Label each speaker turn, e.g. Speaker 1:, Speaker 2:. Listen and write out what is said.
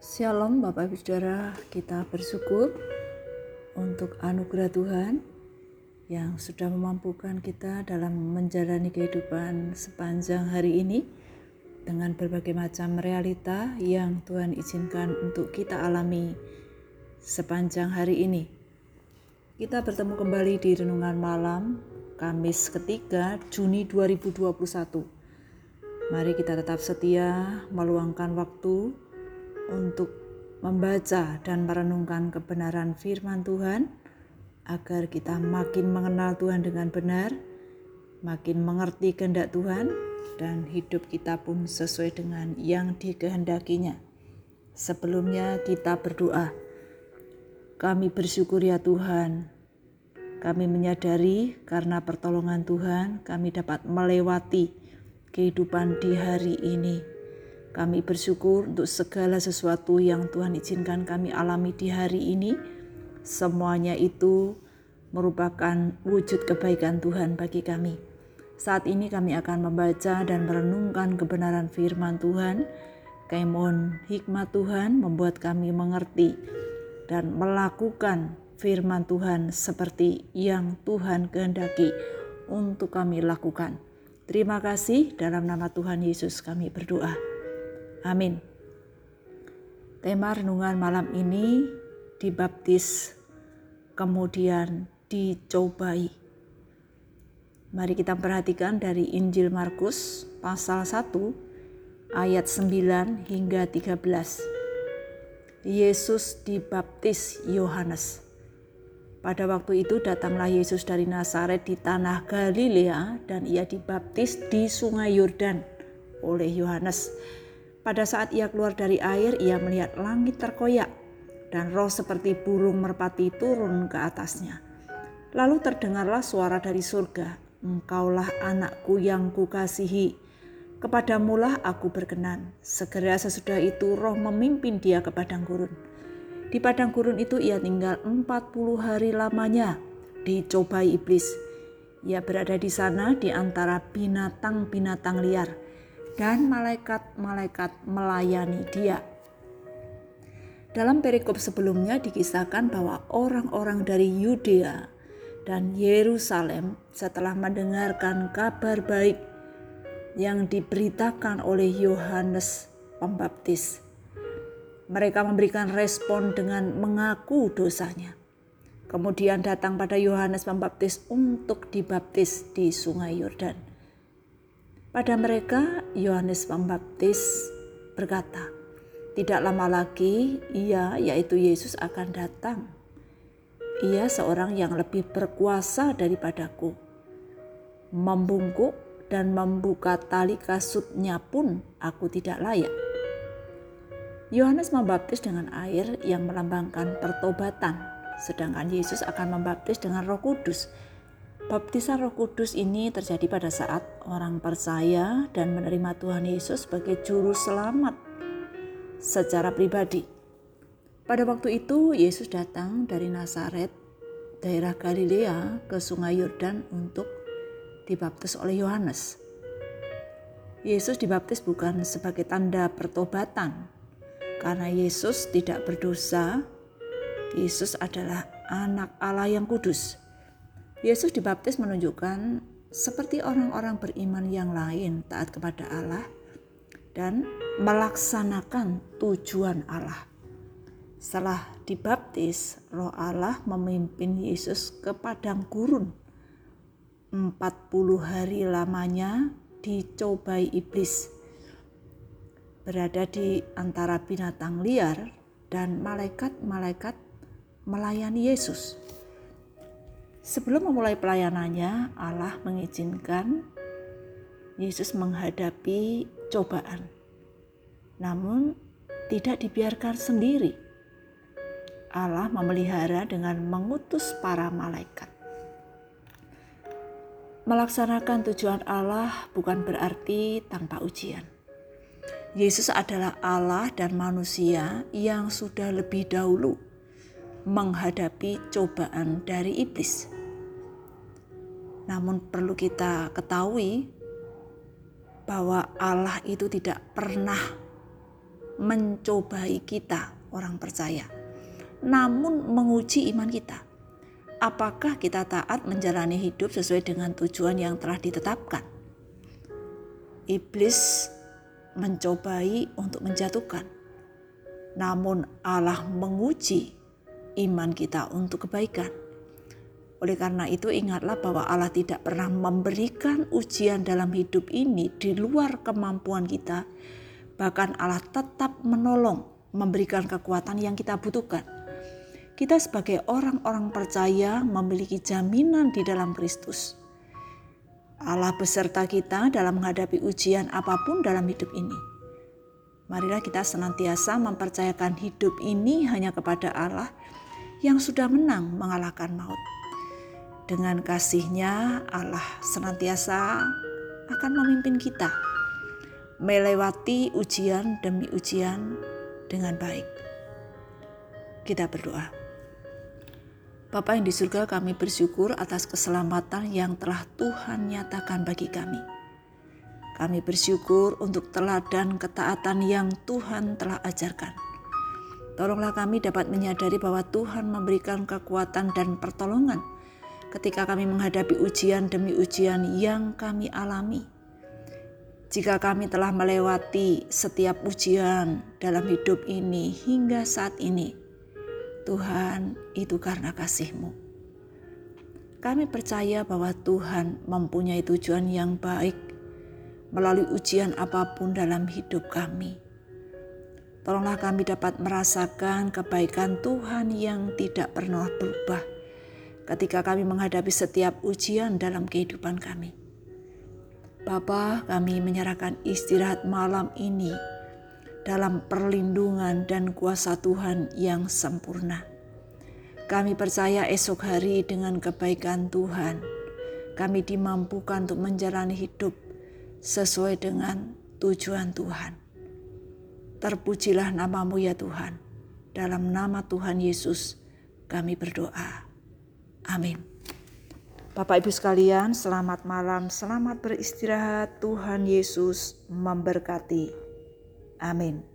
Speaker 1: Shalom Bapak Ibu Saudara, kita bersyukur untuk anugerah Tuhan yang sudah memampukan kita dalam menjalani kehidupan sepanjang hari ini dengan berbagai macam realita yang Tuhan izinkan untuk kita alami sepanjang hari ini. Kita bertemu kembali di renungan malam Kamis ketiga Juni 2021. Mari kita tetap setia meluangkan waktu untuk membaca dan merenungkan kebenaran firman Tuhan agar kita makin mengenal Tuhan dengan benar, makin mengerti kehendak Tuhan dan hidup kita pun sesuai dengan yang dikehendakinya. Sebelumnya kita berdoa. Kami bersyukur ya Tuhan. Kami menyadari karena pertolongan Tuhan kami dapat melewati kehidupan di hari ini kami bersyukur untuk segala sesuatu yang Tuhan izinkan kami alami di hari ini. Semuanya itu merupakan wujud kebaikan Tuhan bagi kami. Saat ini kami akan membaca dan merenungkan kebenaran firman Tuhan. Kami hikmat Tuhan membuat kami mengerti dan melakukan firman Tuhan seperti yang Tuhan kehendaki untuk kami lakukan. Terima kasih dalam nama Tuhan Yesus kami berdoa. Amin. Tema renungan malam ini dibaptis, kemudian dicobai. Mari kita perhatikan dari Injil Markus pasal 1 ayat 9 hingga 13. Yesus dibaptis Yohanes. Pada waktu itu datanglah Yesus dari Nazaret di tanah Galilea dan ia dibaptis di sungai Yordan oleh Yohanes. Pada saat ia keluar dari air, ia melihat langit terkoyak dan roh seperti burung merpati turun ke atasnya. Lalu terdengarlah suara dari surga, Engkaulah anakku yang kukasihi, kepadamulah aku berkenan. Segera sesudah itu roh memimpin dia ke padang gurun. Di padang gurun itu ia tinggal 40 hari lamanya, dicobai iblis. Ia berada di sana di antara binatang-binatang liar dan malaikat-malaikat melayani dia. Dalam perikop sebelumnya dikisahkan bahwa orang-orang dari Yudea dan Yerusalem setelah mendengarkan kabar baik yang diberitakan oleh Yohanes Pembaptis. Mereka memberikan respon dengan mengaku dosanya. Kemudian datang pada Yohanes Pembaptis untuk dibaptis di Sungai Yordan. Pada mereka, Yohanes Pembaptis berkata, "Tidak lama lagi ia, yaitu Yesus, akan datang. Ia seorang yang lebih berkuasa daripadaku. Membungkuk dan membuka tali kasutnya pun aku tidak layak." Yohanes membaptis dengan air yang melambangkan pertobatan, sedangkan Yesus akan membaptis dengan Roh Kudus Baptisan Roh Kudus ini terjadi pada saat orang percaya dan menerima Tuhan Yesus sebagai juru selamat secara pribadi. Pada waktu itu Yesus datang dari Nazaret, daerah Galilea ke Sungai Yordan untuk dibaptis oleh Yohanes. Yesus dibaptis bukan sebagai tanda pertobatan, karena Yesus tidak berdosa. Yesus adalah anak Allah yang kudus Yesus dibaptis menunjukkan seperti orang-orang beriman yang lain taat kepada Allah dan melaksanakan tujuan Allah. Setelah dibaptis, roh Allah memimpin Yesus ke padang gurun. 40 hari lamanya dicobai iblis. Berada di antara binatang liar dan malaikat-malaikat melayani Yesus. Sebelum memulai pelayanannya, Allah mengizinkan Yesus menghadapi cobaan. Namun tidak dibiarkan sendiri. Allah memelihara dengan mengutus para malaikat. Melaksanakan tujuan Allah bukan berarti tanpa ujian. Yesus adalah Allah dan manusia yang sudah lebih dahulu menghadapi cobaan dari iblis. Namun, perlu kita ketahui bahwa Allah itu tidak pernah mencobai kita, orang percaya, namun menguji iman kita. Apakah kita taat menjalani hidup sesuai dengan tujuan yang telah ditetapkan? Iblis mencobai untuk menjatuhkan, namun Allah menguji iman kita untuk kebaikan. Oleh karena itu, ingatlah bahwa Allah tidak pernah memberikan ujian dalam hidup ini di luar kemampuan kita. Bahkan, Allah tetap menolong, memberikan kekuatan yang kita butuhkan. Kita, sebagai orang-orang percaya, memiliki jaminan di dalam Kristus. Allah beserta kita dalam menghadapi ujian apa pun dalam hidup ini. Marilah kita senantiasa mempercayakan hidup ini hanya kepada Allah yang sudah menang mengalahkan maut. Dengan kasihnya Allah senantiasa akan memimpin kita melewati ujian demi ujian dengan baik. Kita berdoa. Bapa yang di surga kami bersyukur atas keselamatan yang telah Tuhan nyatakan bagi kami. Kami bersyukur untuk teladan ketaatan yang Tuhan telah ajarkan. Tolonglah kami dapat menyadari bahwa Tuhan memberikan kekuatan dan pertolongan ketika kami menghadapi ujian demi ujian yang kami alami. Jika kami telah melewati setiap ujian dalam hidup ini hingga saat ini, Tuhan itu karena kasih-Mu. Kami percaya bahwa Tuhan mempunyai tujuan yang baik melalui ujian apa pun dalam hidup kami. Tolonglah kami dapat merasakan kebaikan Tuhan yang tidak pernah berubah ketika kami menghadapi setiap ujian dalam kehidupan kami. Bapa, kami menyerahkan istirahat malam ini dalam perlindungan dan kuasa Tuhan yang sempurna. Kami percaya esok hari dengan kebaikan Tuhan, kami dimampukan untuk menjalani hidup sesuai dengan tujuan Tuhan. Terpujilah namamu ya Tuhan. Dalam nama Tuhan Yesus kami berdoa. Amin. Bapak Ibu sekalian, selamat malam, selamat beristirahat. Tuhan Yesus memberkati. Amin.